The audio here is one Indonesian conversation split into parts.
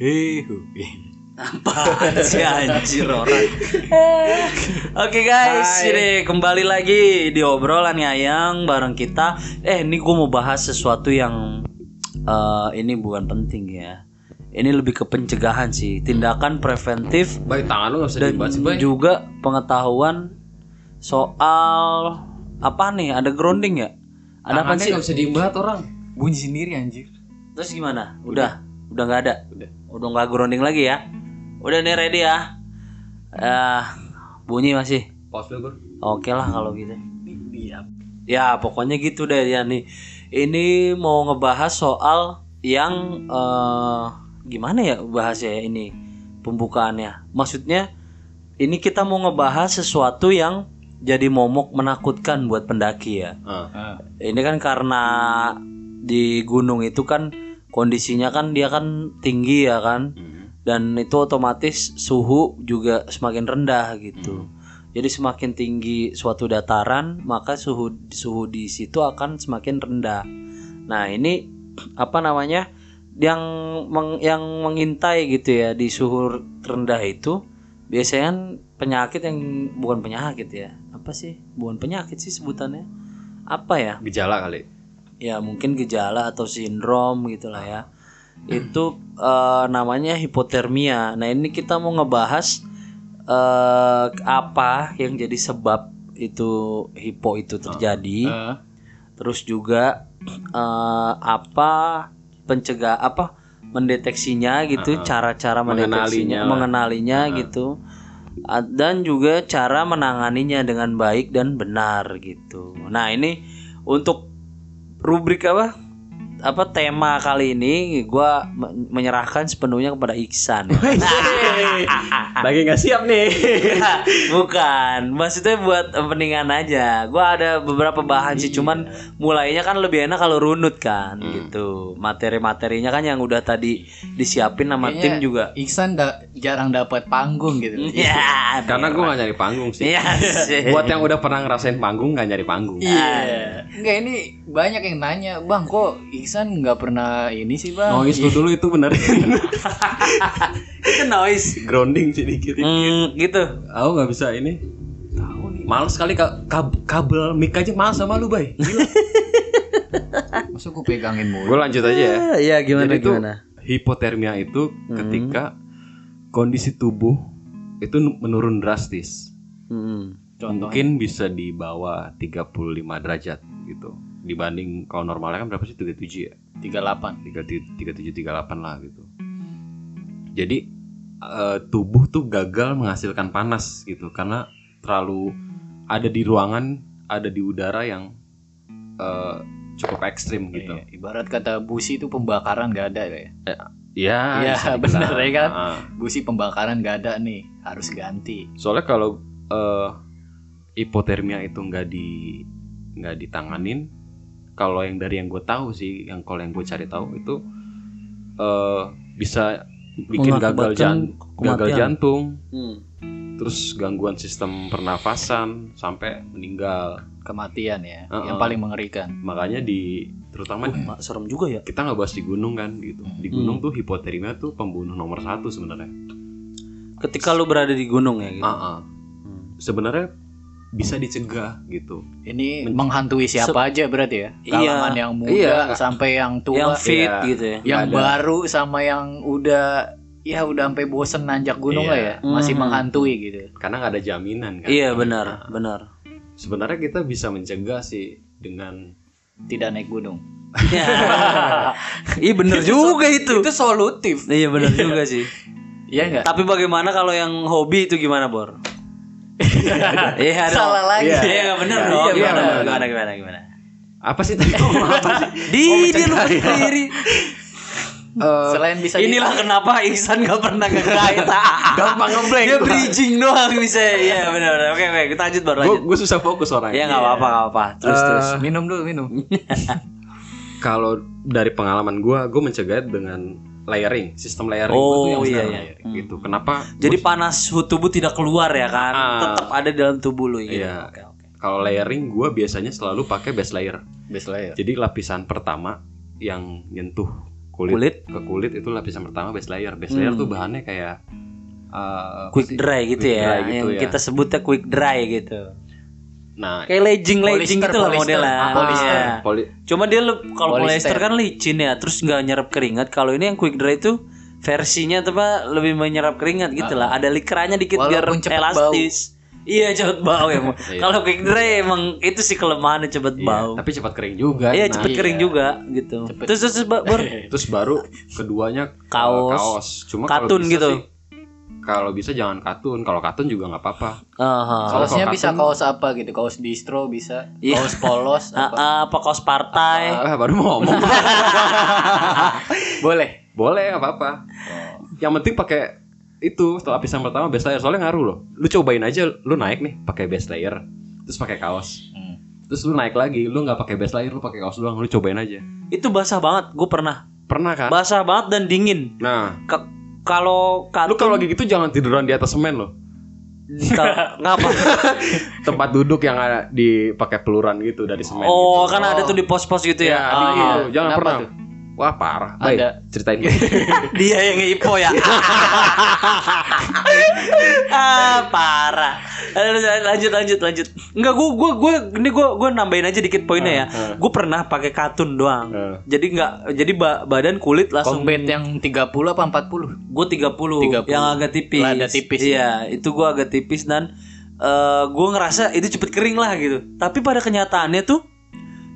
Hehu. Apa sih anjir orang. Oke guys, ini kembali lagi di obrolan Yayang bareng kita. Eh, ini gue mau bahas sesuatu yang eh, ini bukan penting ya. Ini lebih ke pencegahan sih, tindakan preventif Baik tangan lu gak bisa dan dibahas sih, Bay. juga pengetahuan soal apa nih? Ada grounding ya? Ada apa sih? gak bisa diembat orang. Bunyi sendiri anjir. Terus gimana? Udah, udah nggak ada. Udah. Udah nggak grounding lagi ya? Udah nih ready ya? Eh, bunyi masih. Pause dulu, Bro. Oke lah kalau gitu. Ya pokoknya gitu deh ya nih. Ini mau ngebahas soal yang eh gimana ya bahasnya ya ini pembukaannya. Maksudnya ini kita mau ngebahas sesuatu yang jadi momok menakutkan buat pendaki ya. Ah. Ini kan karena di gunung itu kan kondisinya kan dia kan tinggi ya kan Hmm. dan itu otomatis suhu juga semakin rendah gitu. Jadi semakin tinggi suatu dataran maka suhu suhu di situ akan semakin rendah. Nah ini apa namanya yang meng- yang mengintai gitu ya di suhu rendah itu biasanya kan penyakit yang bukan penyakit ya apa sih bukan penyakit sih sebutannya apa ya Gejala kali. Ya mungkin gejala atau sindrom gitulah ya. Itu eh, namanya hipotermia. Nah ini kita mau ngebahas eh, apa yang jadi sebab itu hipo itu terjadi. Eh, terus juga eh, apa pencegah apa mendeteksinya gitu cara-cara mendeteksinya Mengenalinya mengenalinya gitu. A- dan juga cara menanganinya dengan baik dan benar gitu. Nah ini untuk rubrik apa apa tema kali ini gua me- menyerahkan sepenuhnya kepada Iksan Lagi gak siap nih. bukan maksudnya buat openingan aja gua ada beberapa bahan sih cuman mulainya kan lebih enak kalau runut kan gitu materi-materinya kan yang udah tadi disiapin sama Kayaknya tim juga Iksan da- jarang dapat panggung gitu. ya Karena gue gak nyari panggung sih. Iya sih. Buat yang udah pernah ngerasain panggung gak nyari panggung. Iya. Enggak ini banyak yang nanya, "Bang, kok Iksan nggak pernah ini sih, Bang?" Noise lu dulu itu benerin. itu noise Grounding sedikit. Hmm, gitu Aku gak bisa ini. Tahu nih. Males sekali ka- kab- kabel mic aja males sama lu, Bay. Masa gue pegangin mulu. Gue lanjut aja ya. Iya gimana Jadi itu gimana hipotermia itu ketika kondisi tubuh itu menurun drastis. Hmm. Mungkin bisa di bawah 35 derajat gitu. Dibanding kalau normalnya kan berapa sih 37 ya? 38. 37 38 lah gitu. Jadi eh, tubuh tuh gagal menghasilkan panas gitu karena terlalu ada di ruangan, ada di udara yang eh, cukup ekstrim gitu. Iya, ibarat kata busi itu pembakaran gak ada ya. Ya, Iya, bisa dibilang. bener ya kan? Ah. Busi pembakaran gak ada nih, harus ganti. Soalnya kalau eh, hipotermia itu nggak di nggak ditanganin, kalau yang dari yang gue tahu sih, yang kalau yang gue cari tahu itu eh, bisa bikin gagal, Mengakibatkan jan- gagal jantung, Hmm. terus gangguan sistem pernafasan sampai meninggal. Kematian ya, Heeh. yang paling mengerikan. Makanya di terutama Wah, serem juga ya kita nggak bahas di gunung kan gitu. Di gunung tuh hipotermia tuh pembunuh nomor satu sebenarnya. ketika lu berada di gunung ya gitu ah. Hmm. Sebenarnya bisa dicegah gitu. Ini menghantui siapa aja berarti ya? Iya. Kalangan yang muda Iya. sampai yang tua, yang fit Iya. gitu ya yang ada. baru sama yang udah ya udah sampai bosen nanjak gunung Iya. lah ya, masih Mhm. menghantui gitu. Karena nggak ada jaminan kan. iya benar Nah, benar Sebenarnya kita bisa mencegah sih dengan Tidak naik gunung. Ya. iya bener juga itu Itu solutif. iya bener juga sih Iya enggak? tapi bagaimana kalau yang hobi itu gimana bor iya dong. Salah lagi. iya. Iya, bener Iya, dong. Iya, gimana benar. gimana gimana gimana? Apa sih tadi? Ngomong apa sih? di dia lupa sendiri. Eh, Selain bisa inilah kenapa Ihsan gak pernah ngekait. Gampang ngeblank dia bridging doang bisa. Iya benar benar. Oke oke kita lanjut baru lanjut. gue susah fokus orangnya. ya nggak apa-apa nggak apa terus Eh, terus. Minum dulu minum. Kalau dari pengalaman gue, gue mencegah dengan layering, sistem layering Oh, tuh yang iya, iya. layering, gitu. Kenapa? Jadi Gua- panas suhu tubuh tidak keluar ya kan? Ah. Tetap ada di dalam tubuh lu gitu. Iya. Oke, oke. kalau layering gue biasanya selalu pakai base layer. Base layer. Jadi lapisan pertama yang nyentuh kulit, Kulit. ke kulit itu lapisan pertama base layer. Base layer tuh bahannya kayak eh, apa quick dry gitu Quick ya dry gitu yang ya. kita sebutnya quick dry gitu Nah, kayak legging legging gitu lah modelnya Ah, polyester. Iya. poli cuma dia kalau Polyester. polyester kan licin ya terus nggak nyerap keringat kalau ini yang quick dry itu versinya tuh Pak, lebih menyerap keringat gitu lah ada likranya dikit biar Walaupun cepet elastis iya cepet bau ya Mo. Iya. kalau quick dry emang itu sih kelemahannya cepet Iya, bau tapi cepat kering juga. iya Nah, cepet kering iya. juga gitu terus terus, terus Ba- Bor Terus baru keduanya eh, Kaos. kaos. Cuma Katun gitu. sih, kalau bisa jangan katun. Kalau katun juga nggak apa-apa. Kalau Kaosnya bisa kaos apa gitu? Kaos distro bisa. Iya. Kaos polos Ah, apa? ah, apa kaos partai Ah, baru mau ngomong. Boleh. Boleh nggak apa-apa. Yang penting pakai itu setelah lapisan pertama base layer soalnya ngaruh loh. Lu cobain aja lu naik nih pakai base layer terus pakai kaos. Hmm. Terus lu naik lagi, lu nggak pakai base layer, lu pakai kaos doang, lu cobain aja. itu basah banget gue pernah Pernah kan? basah banget dan dingin Nah, kalau lu katun kalau lagi gitu jangan tiduran di atas semen loh. Ngapa Tempat duduk yang ada dipakai peluran gitu dari semen. oh gitu. kan ada tuh di pos-pos gitu ya, Ya, Ah, iya. gitu. jangan Kenapa pernah. tuh? Wah parah. Baik, Ada. ceritain. dia yang ngipo ya ah parah lanjut lanjut lanjut enggak gue gue gue ini gue gue nambahin aja dikit poinnya ya Ah, ah. gue pernah pakai katun doang Ah. jadi nggak jadi ba- badan kulit langsung Combat yang 30 apa 40? gue 30, 30. yang agak tipis Lada tipis, iya itu gue agak tipis dan eh gue ngerasa itu cepet kering lah gitu tapi pada kenyataannya tuh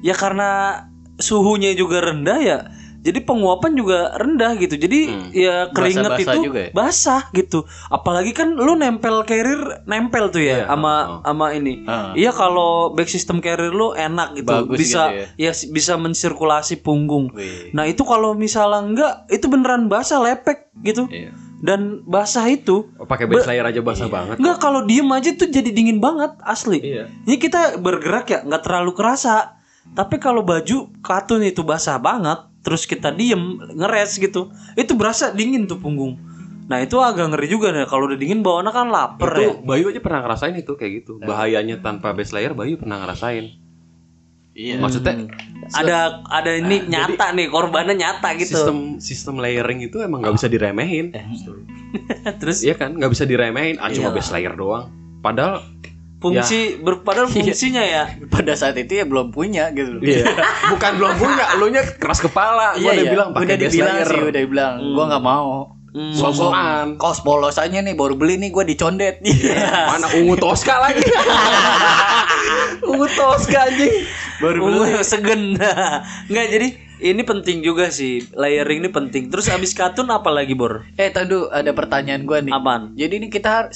ya karena suhunya juga rendah ya jadi penguapan juga rendah gitu jadi Hmm. ya keringet Basah-basah itu juga ya? basah gitu apalagi kan lu nempel carrier nempel tuh ya Iya, sama oh. sama ini Ah. iya kalau back system carrier lu enak gitu Bagus bisa gitu ya bisa mensirkulasi punggung Wih. Nah itu kalau misalnya enggak itu beneran basah lepek gitu. Iya. Dan basah itu Oh, pakai base layer aja basah banget. enggak kalau diem aja tuh jadi dingin banget asli. Iya. Ini kita bergerak ya nggak terlalu kerasa. Tapi kalau baju katun itu basah banget, terus kita diem ngeres gitu, itu berasa dingin tuh punggung. Nah itu agak ngeri juga nih kalau udah dingin bawaannya kan lapar itu ya. Bayu aja pernah ngerasain itu kayak gitu. Bahayanya tanpa base layer Bayu pernah ngerasain. Iya. Maksudnya Ada ada ini nyata nih korbannya nyata gitu. sistem sistem layering itu emang nggak bisa diremehin. terus Iya kan, nggak bisa diremehin. Ah cuma Iya. base layer doang. Padahal fungsi ber- padahal fungsinya ya Pada saat itu ya belum punya gitu loh. Iya. Bukan belum punya, lu nya keras kepala. Gua Iya, udah iya. bilang pakai udah dibilang layer. sih, udah dibilang. Gua nggak mau. Hmm. Gua- gua- Sok-sokan. Kaos polos aja nih baru beli nih gua dicondet. Iya. Mana ungu Tosca lagi. ungu Tosca anjing. baru Ungu beli. segen nggak jadi ini penting juga sih layering ini penting terus abis katun apa lagi bor Eh, tadu ada pertanyaan gua nih. apaan Jadi ini kita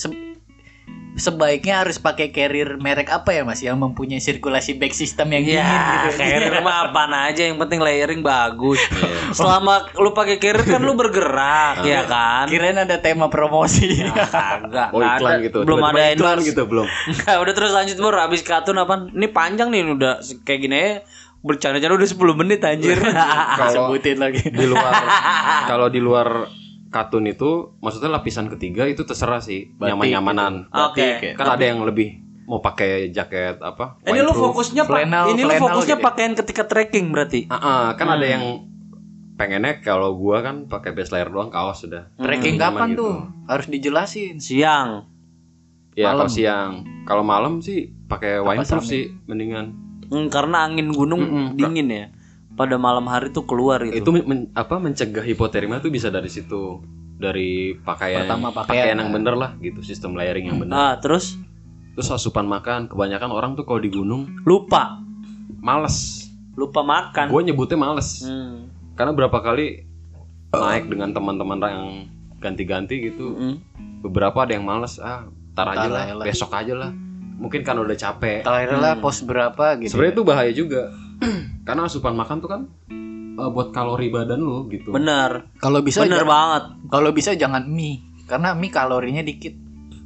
sebaiknya harus pakai carrier merek apa ya Mas yang mempunyai sirkulasi back system yang dingin ya gitu. carrier mah apaan aja yang penting layering bagus Iya. selama lu pakai carrier kan lu bergerak ya kan Kirain ada tema promosi. kagak Oh nggak iklan ada. gitu. belum Tiba-tiba ada iklan endorse gitu belum. Nggak, udah terus lanjut bor abis katun apa ini panjang nih udah kayak gini aja bercanda-canda udah 10 menit anjir Kalau Sebutin lagi. di luar kalau di luar katun itu maksudnya lapisan ketiga itu terserah sih Batik nyaman-nyamanan. Oke. Ya. Kan ada yang lebih mau pakai jaket apa? ini lu fokusnya pak Flannel- ini lu fokusnya gitu ya? pakaian ketika trekking berarti Ah, ah, kan ada Hmm. yang pengennya kalau gua kan pakai base layer doang kaos sudah. Trekking Nyaman kapan gitu. tuh? Harus dijelasin. siang Ya Malam. kalau siang, kalau malam sih pakai windproof sih mendingan. Hmm, karena angin gunung Mm-mm. dingin ya. Pada malam hari tuh keluar gitu. Itu men- apa mencegah hipotermia tuh bisa dari situ. Dari pakaian Pertama pakaian, pakaian. yang bener lah gitu, sistem layering yang bener. Ah, terus Terus asupan makan, kebanyakan orang tuh kalau di gunung lupa, males. lupa makan. Gue nyebutnya males. Hmm. Karena berapa kali naik dengan teman-teman yang ganti-ganti gitu. Mm. Beberapa ada yang males, ah, tar aja Tar lah, aja besok aja lah. Mungkin kan udah capek. Terakhir lah pos berapa gitu. Sebenarnya itu bahaya juga. Karena asupan makan tuh kan eh, buat kalori badan lu gitu. Bener, Kalau bisa bener banget. kalau bisa jangan mie karena mie kalorinya dikit.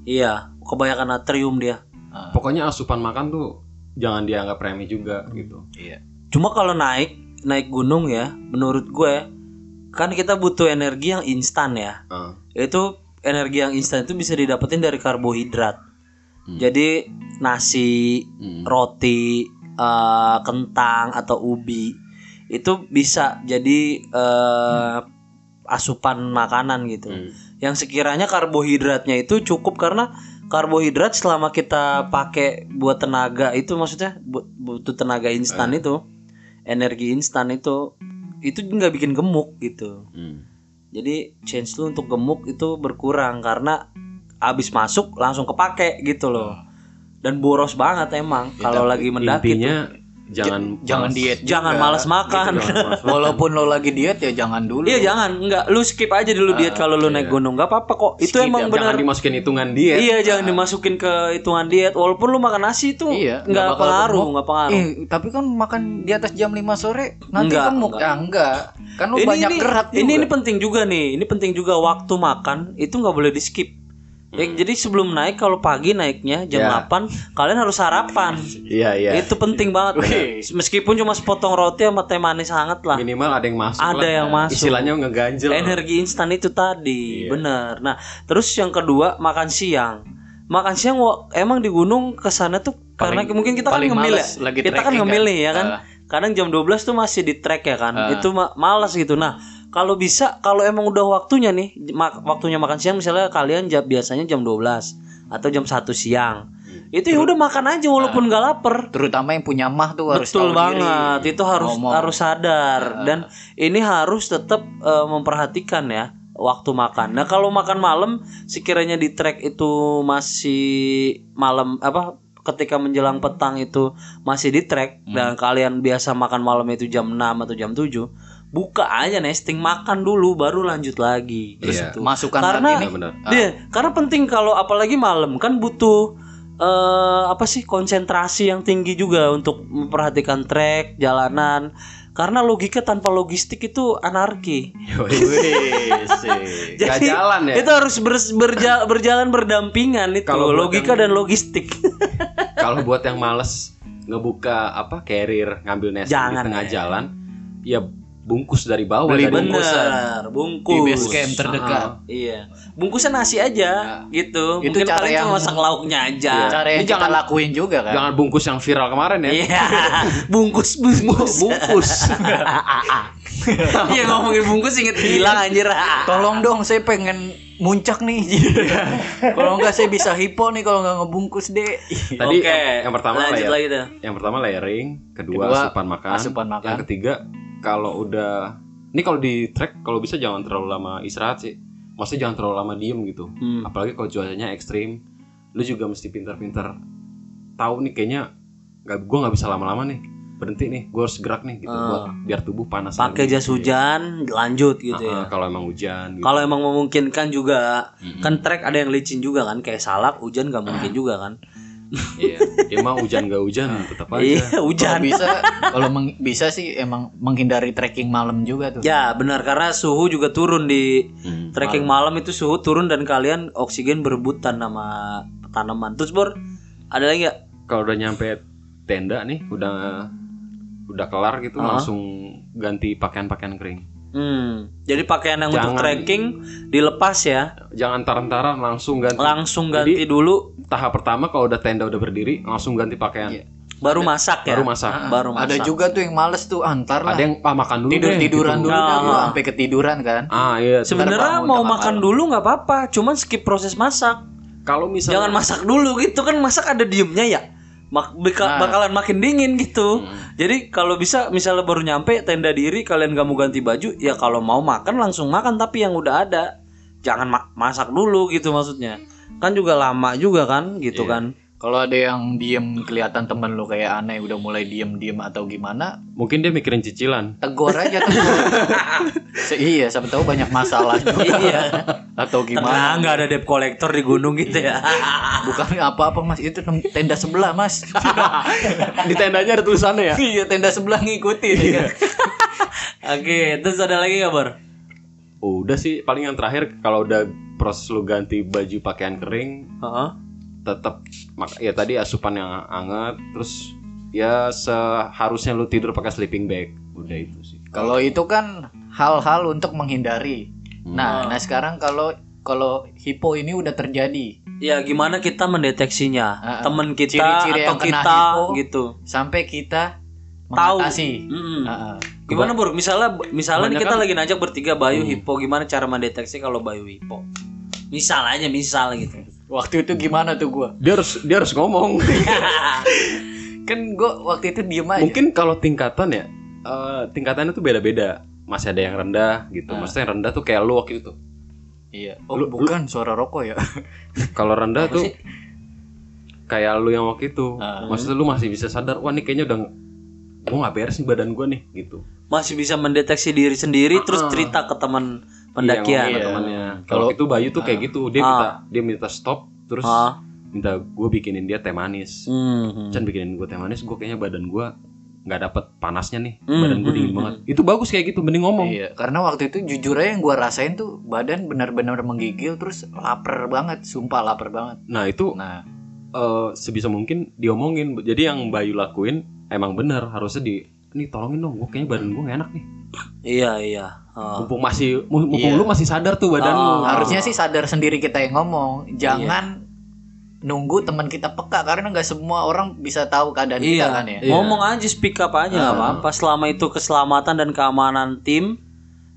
Iya, kebanyakan natrium dia. Ah, Pokoknya asupan makan tuh jangan dianggap remeh juga gitu. iya. Cuma kalau naik naik gunung ya, menurut gue kan kita butuh energi yang instan ya. Ah. Itu energi yang instan itu bisa didapetin dari karbohidrat. Jadi nasi, Hmm. roti, eh, kentang atau ubi itu bisa jadi eh, asupan makanan gitu. Hmm. Yang sekiranya karbohidratnya itu cukup karena karbohidrat selama kita pakai buat tenaga itu maksudnya bu- butuh tenaga instan itu, energi instan itu itu nggak bikin gemuk gitu. Hmm. Jadi chance lu untuk gemuk itu berkurang karena abis masuk langsung kepake gitu loh. Dan boros banget emang kalau lagi mendaki tuh. Intinya jangan jangan malas. diet Jangan juga. malas makan. Jangan malas. Walaupun lo lagi diet ya jangan dulu. Iya jangan, enggak lu skip aja dulu diet kalau lu naik gunung, nggak apa-apa kok. Itu Skip, emang ya, benar. Jangan dimasukin hitungan diet. Iya jangan dimasukin ke hitungan diet. Walaupun lu makan nasi itu Iya, nggak pengaruh, nggak pengaruh. Eh, tapi kan makan di atas jam 5 sore nanti Enggak, gemuk. enggak. Ya enggak. Kan lu ini, banyak ini, juga. ini ini penting juga nih. Ini penting juga waktu makan itu nggak boleh di skip. Ya, jadi sebelum naik kalau pagi naiknya jam Ya. 8 kalian harus sarapan. Iya iya. Itu penting banget. Wih. Meskipun cuma sepotong roti sama teh manis hangat lah. Minimal ada yang masuk Ada lah. yang masuk. Istilahnya ngeganjel. Energi instan itu tadi, Iya. bener. Nah, terus yang kedua makan siang. Makan siang emang di gunung ke sana tuh karena Paling- mungkin kita kan ngemil ya. lagi Kita kan trekking ngemil kan. nih ya kan. Ah. Kadang jam 12 tuh masih di trek ya kan. Ah. Itu ma- malas gitu. Nah, kalau bisa kalau emang udah waktunya nih, ma- waktunya makan siang misalnya kalian jam biasanya jam 12 atau jam 1 siang. Itu ya udah makan aja walaupun nggak lapar. terutama yang punya mah tuh harus Betul banget, diri. itu harus Ngomong. harus sadar dan ini harus tetap eh, memperhatikan ya waktu makan. Nah kalau makan malam sekiranya di trek itu masih malam apa ketika menjelang petang itu masih di trek Hmm. dan kalian biasa makan malam itu jam 6 atau jam 7 buka aja nesting makan dulu baru lanjut lagi Iya. gitu. Masukkan Karena- nih. Iya, benar. Iya, karena penting kalau apalagi malam kan butuh eh apa sih konsentrasi yang tinggi juga untuk memperhatikan trek, jalanan. Karena logika tanpa logistik itu anarki. Wih, sih. Nggak jalan ya? Itu harus ber- berja- berjalan berdampingan itu Kalau logika dan logistik. Kalau buat yang males ngebuka apa carrier ngambil nasi di tengah ya. jalan, ya bungkus dari bawah Beli dari bungkusan. Bener, bungkus. Di base camp terdekat. Ah. Iya. Bungkusan nasi aja gitu. Itu Mungkin cara yang- cuma masak lauknya aja. Cara yang Ini jangan- lakuin juga kan. Jangan bungkus yang viral kemarin ya. Iya. bungkus bungkus. Bungkus. Iya ngomongin bungkus inget hilang anjir. Tolong dong saya pengen muncak nih. kalau enggak saya bisa hipo nih kalau nggak ngebungkus deh. Tadi Oke, yang, yang pertama lanjut layer- lagi tuh. Yang pertama layering, kedua, Kedua, asupan makan. asupan makan. Yang ketiga kalau udah ini kalau di track kalau bisa jangan terlalu lama istirahat sih. Maksudnya jangan terlalu lama diem gitu. Hmm. Apalagi kalau cuacanya ekstrim, lu juga mesti pintar-pintar tahu nih kayaknya nggak gua nggak bisa lama-lama nih berhenti nih gue harus gerak nih gitu Ah. buat biar tubuh panas Pakai jas hujan, lanjut gitu Ah, ah, ya. kalau emang hujan gitu. Kalau emang memungkinkan juga, Mm-mm. kan trek ada yang licin juga kan, kayak salak, hujan nggak mungkin juga kan. Iya emang hujan gak hujan tetap aja Iya, Kalau hujan. bisa kalau meng- bisa sih emang menghindari trekking malam juga tuh. Ya benar karena suhu juga turun di Hmm. trekking malam itu suhu turun dan kalian oksigen berebutan sama tanaman. Terus Bor, ada lagi nggak? kalau udah nyampe tenda nih udah udah kelar gitu Ah. langsung ganti pakaian-pakaian kering Hmm, jadi pakaian yang untuk Jangan. trekking dilepas ya, jangan taran-taran langsung ganti langsung ganti dulu, tahap pertama kalau udah tenda udah berdiri langsung ganti pakaian Iya. baru masak ya. baru masak Baru Ada masak. juga tuh yang males tuh antar lah. ada yang ah makan dulu tidur deh, tiduran gitu. dulu Ah. dah gua sampai ketiduran kan. ah iya. Sebenarnya bangun mau makan malam. dulu nggak apa-apa, cuman skip proses masak. kalau misalnya Jangan masak dulu gitu kan masak ada diemnya ya. Mak- beka- Nah. bakalan makin dingin gitu. Hmm. Jadi kalau bisa misalnya baru nyampe tenda diri kalian gak mau ganti baju ya kalau mau makan langsung makan tapi yang udah ada. Jangan ma- masak dulu gitu maksudnya. Kan juga lama juga kan gitu Iya. kan. Kalau ada yang diem kelihatan temen lu kayak aneh udah mulai diem-diem atau gimana, mungkin dia mikirin cicilan tegur aja tegur. Se- iya, siapa tahu banyak masalah juga. Iya. atau Tenang gimana. nggak ada debt collector di gunung gitu ya. Bukan apa-apa Mas, itu tenda sebelah Mas. di tendanya ada tulisannya ya iya, tenda sebelah ngikutin. ya kan? Oke, terus ada lagi nggak Bor? udah sih paling yang terakhir kalau udah proses lu ganti baju pakaian kering Heeh. Tetap mak- ya tadi asupan yang hangat terus ya seharusnya lu tidur pakai sleeping bag udah itu sih Kalau itu kan hal-hal untuk menghindari. Nah, nah sekarang kalau kalau hipo ini udah terjadi Ya gimana kita mendeteksinya? Ah, ah. Temen kita Ciri-ciri atau yang kena kita hipo. gitu. sampai kita tahu. mengatasi. Mm-mm. Heeh. Gimana Bur? Misalnya misalnya nih kita Kebanyakan- lagi najak bertiga Bayu Hippo, gimana cara mendeteksi kalau Bayu Hippo? Misal aja misal gitu. Waktu itu gimana tuh gua? Dia harus dia harus ngomong. Kan gua waktu itu diem aja. Mungkin kalau tingkatan ya eh, tingkatannya tuh beda-beda. Masih ada yang rendah gitu. Maksudnya yang rendah tuh kayak lu waktu itu. Iya. Oh, Lu- bukan suara rokok ya. Kalau rendah tuh sih? kayak lu yang waktu itu. Ah. Maksudnya lu masih bisa sadar, wah nih kayaknya udah gua nggak beres nih badan gua nih gitu. Masih bisa mendeteksi diri sendiri terus cerita ke teman pendakian. Iya, temannya. Kalau- itu Bayu tuh kayak gitu, dia Ah. minta dia minta stop terus Ah. minta gue bikinin dia teh manis. Hmm. Chan bikinin gue teh manis, gue kayaknya badan gue nggak dapet panasnya nih, Hmm, badan gue hmm, dingin hmm. banget. Itu bagus kayak gitu, mending ngomong. Iya, karena waktu itu jujur aja yang gua rasain tuh badan benar-benar menggigil terus lapar banget, sumpah lapar banget. Nah itu Nah, eh, sebisa mungkin diomongin. Jadi yang Bayu lakuin emang bener harusnya di, nih tolongin dong, gue kayaknya badan gue gak enak nih. Iya iya. Ah. Mumpung masih, mumpung Iya. lu masih sadar tuh badan Oh. lu. harusnya sih sadar sendiri kita yang ngomong. Jangan nunggu teman kita peka karena nggak semua orang bisa tahu keadaan kita Iya. kan ya. Ngomong aja speak up aja nggak Ah. apa-apa. Selama itu keselamatan dan keamanan tim,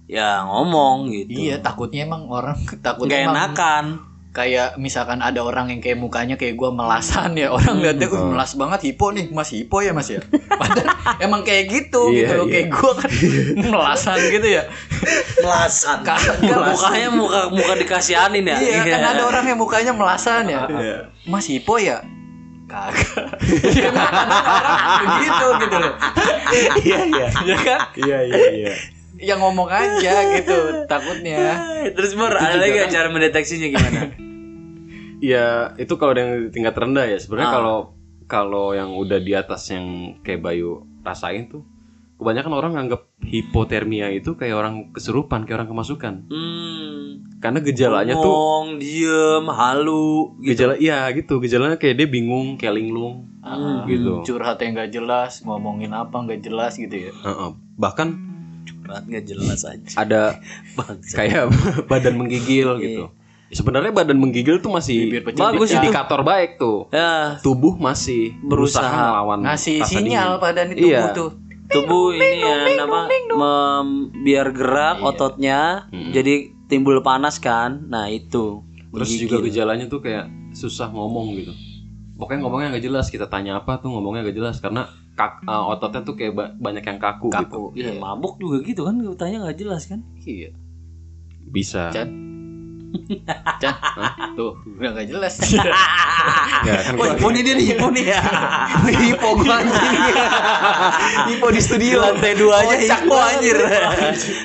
ya ngomong gitu. Iya, takutnya emang orang Gak takutnya emang enakan. Kayak misalkan ada orang yang kayak mukanya kayak gua melasan ya orang lihatnya "Uh, melas banget hipo nih mas hipo ya mas ya padahal emang kayak gitu Iya, gitu loh iya. kayak gua kan melasan gitu ya Melasan. Kagak, Mukanya muka muka dikasihanin ya. iya kan ada orang yang mukanya melasan ya Iya. mas hipo ya kagak Iya, emang ada orang begitu gitu loh Iya iya. ya kan Iya iya iya. Yang ngomong aja gitu takutnya Terus Bor, ada lagi nggak cara mendeteksinya gimana? Ya itu kalau yang tingkat rendah ya. Sebenarnya Ah. kalau kalau yang udah di atas yang kayak Bayu rasain tuh, kebanyakan orang nganggap hipotermia itu kayak orang kesurupan, kayak orang kemasukan. Hmm. Karena gejalanya tuh Ngomong, diem, halu gitu. gejala iya gitu, gejalanya kayak dia bingung, kayak linglung Ah, gitu. curhat yang nggak jelas ngomongin apa nggak jelas gitu ya Heeh. Bahkan Berat nggak jelas aja. ada Bangsa. kayak badan menggigil gitu. Sebenarnya badan menggigil tuh masih Bibir pecah Bagus pecah. itu. indikator baik tuh. Ya, Tubuh masih berusaha, Berusaha. melawan ngasih rasa sinyal dingin. pada itu Iya. tuh tubuh ini ya mem- biar gerak Iya. ototnya Hmm. jadi timbul panas kan. Nah, itu. Terus Menggigil. juga gejalanya tuh kayak susah ngomong gitu. Pokoknya ngomongnya nggak jelas. Kita tanya apa tuh ngomongnya nggak jelas karena kak, eh, ototnya tuh kayak ba- banyak yang kaku, gitu. kaku Iya, iya. mabuk juga gitu kan tanya nggak jelas kan. iya Bisa. Chan Chan tuh udah nggak jelas Ya, kan Hipo nih dia nih, hipo nih ya. hipo gua anjing hipo di Di studio lantai dua aja Kocak hipo anjir.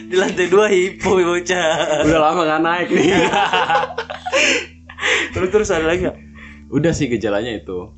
Di lantai dua hipo bocah. udah lama nggak naik nih. Terus terus ada lagi nggak? udah sih gejalanya itu.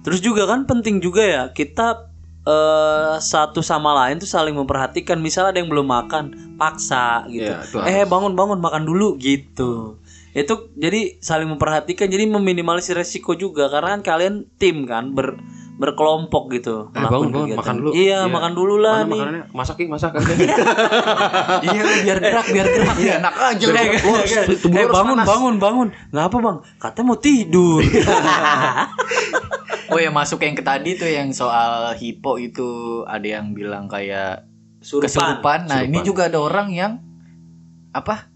Terus juga kan penting juga ya kita eh satu sama lain tuh saling memperhatikan. Misal ada yang belum makan, paksa gitu. Itu eh bangun bangun makan dulu gitu. Itu jadi saling memperhatikan jadi meminimalisir resiko juga karena kan kalian tim kan ber berkelompok gitu. Eh, bangun, bangun, kegiatan. makan dulu. Iya, Iya. makan dulu lah Mana nih. makanannya? Masak nih, masak. iya biar gerak biar gerak ya enak aja lu Eh, Lu harus- tubuh lu eh, bangun panas. bangun bangun. Ngapa bang? Katanya mau tidur. oh ya masuk yang ke tadi tuh yang soal hipo itu ada yang bilang kayak kesurupan. Nah, ini Kesurupan. juga ada orang yang apa?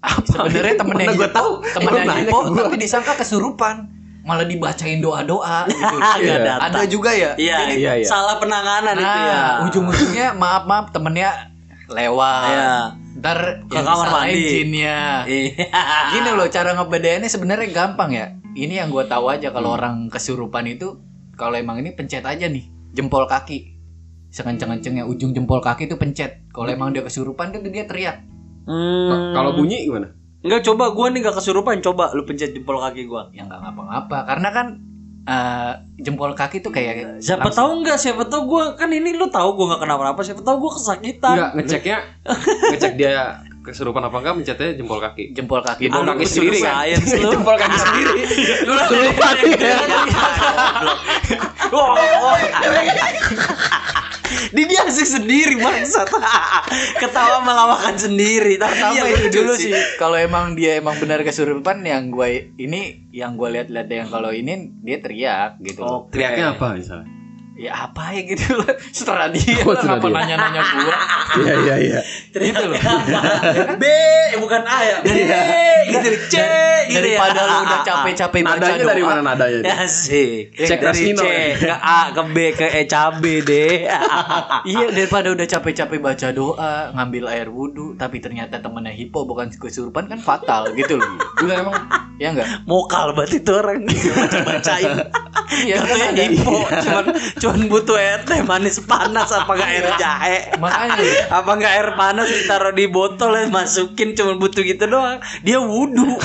Sebenarnya temennya hipo, tahu? temennya hipo, tapi disangka kesurupan. Malah dibacain doa-doa gitu. Datang. ada juga ya. Iya, Jadi, iya, iya. salah penanganan itu ya. Nah, ujung-ujungnya maaf maaf temennya lewat. Iya. Ntar Ke kamar mandi. jinnya. Iya. Gini loh cara ngebedainnya sebenarnya gampang ya. Ini yang gue tahu aja kalau orang kesurupan itu kalau emang ini pencet aja nih jempol kaki. Sekenceng-kencengnya ujung jempol kaki itu pencet. Kalau emang dia kesurupan kan dia teriak. Hmm. Kalau bunyi gimana? Enggak coba gua nih gak kesurupan coba lu pencet jempol kaki gua. Ya nggak ngapa-ngapa karena kan eh, jempol kaki tuh kayak Siapa langsung- tahu enggak siapa tahu gua kan ini lu tahu gua nggak kenapa-napa siapa tahu gua kesakitan. Enggak, ngeceknya ngecek dia kesurupan apa enggak mencetnya jempol kaki. jempol kaki Jempol lu kaki sendiri kan? jempol kaki sendiri. Lu kesurupan. Di dia asik sendiri bangsat. Ketawa melawakan sendiri. Tapi iya, itu dulu sih. sih. Kalau emang dia emang benar kesurupan yang gue ini yang gue lihat-lihat yang kalau ini dia teriak gitu. Oke. Teriaknya apa misalnya? ya apa ya gitu loh setelah dia Oh, kenapa dia. nanya-nanya gua Iya iya iya. gitu loh B bukan A ya. B gitu C gitu ya. daripada lu udah capek-capek baca Nadanya doa dari mana nadanya? Ya sih. Cek dari C ya. ke A ke B ke E cabe deh. iya daripada udah capek-capek baca doa ngambil air wudhu tapi ternyata temennya hipo bukan kesurupan kan fatal gitu loh Enggak emang ya enggak Mokal banget itu orang baca-bacain. iya kan info cuman cuman butuh air teh manis panas apa enggak air jahe. makanya Apa enggak air panas ditaruh di botol ya masukin cuman butuh gitu doang. Dia wudhu.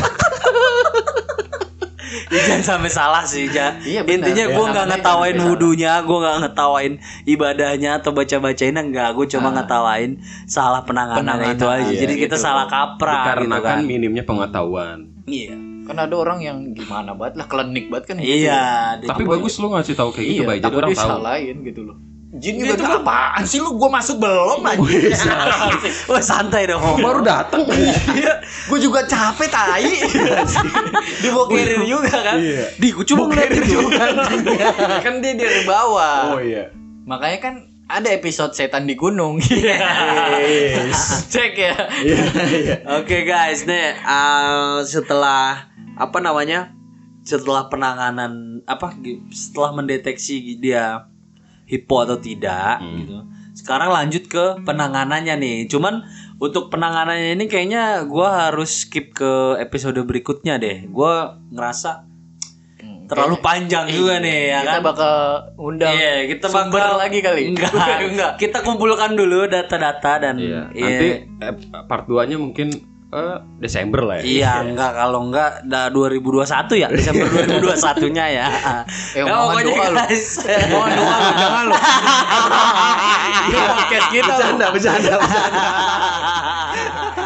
Ya, jangan sampai salah sih ja. Iya, benar. Intinya gue Ya, nggak ngetawain wudhunya, gue nggak ngetawain ibadahnya atau baca bacainnya enggak. Gue cuma Ah. ngetawain salah penanganan Penanganan, itu aja. iya, Jadi kita gitu. salah kaprah gitu dikarenakan kan. minimnya pengetahuan. Iya. kan ada orang yang gimana banget lah klinik banget kan gitu. Iya. Tapi Apa- bagus lu ngasih tahu kayak gitu, iya Bay. Jadi takut orang tahu. disalahin gitu loh Jin juga tuh apaan sih lu gua masuk belum aja Wah santai dong. Baru datang. Iya, gue juga capek tai. dibokerin juga kan. Iya. Di gue cuma ngeliatin juga. kan dia dari bawah. Oh iya. Makanya kan ada episode setan di gunung. Cek ya. Oke guys, nih uh, setelah apa namanya? Setelah penanganan apa setelah mendeteksi dia hipo atau tidak Hmm. gitu. Sekarang lanjut ke penanganannya nih. Cuman untuk penanganannya ini kayaknya gua harus skip ke episode berikutnya deh. Gua ngerasa terlalu panjang juga nih ya Kita kan. bakal undang Iya, kita sumber bakal lagi kali. Enggak, enggak. Kita kumpulkan dulu data-data dan Iya. iya. Nanti eh, part 2-nya mungkin eh, Desember lah ya. Iya, enggak kalau enggak da 2021 ya, Desember 2021-nya ya. Eh, Ya, pokoknya doa lu. Mohon doa lu, jangan lu. Ini podcast kita. bercanda, bercanda. Anjing.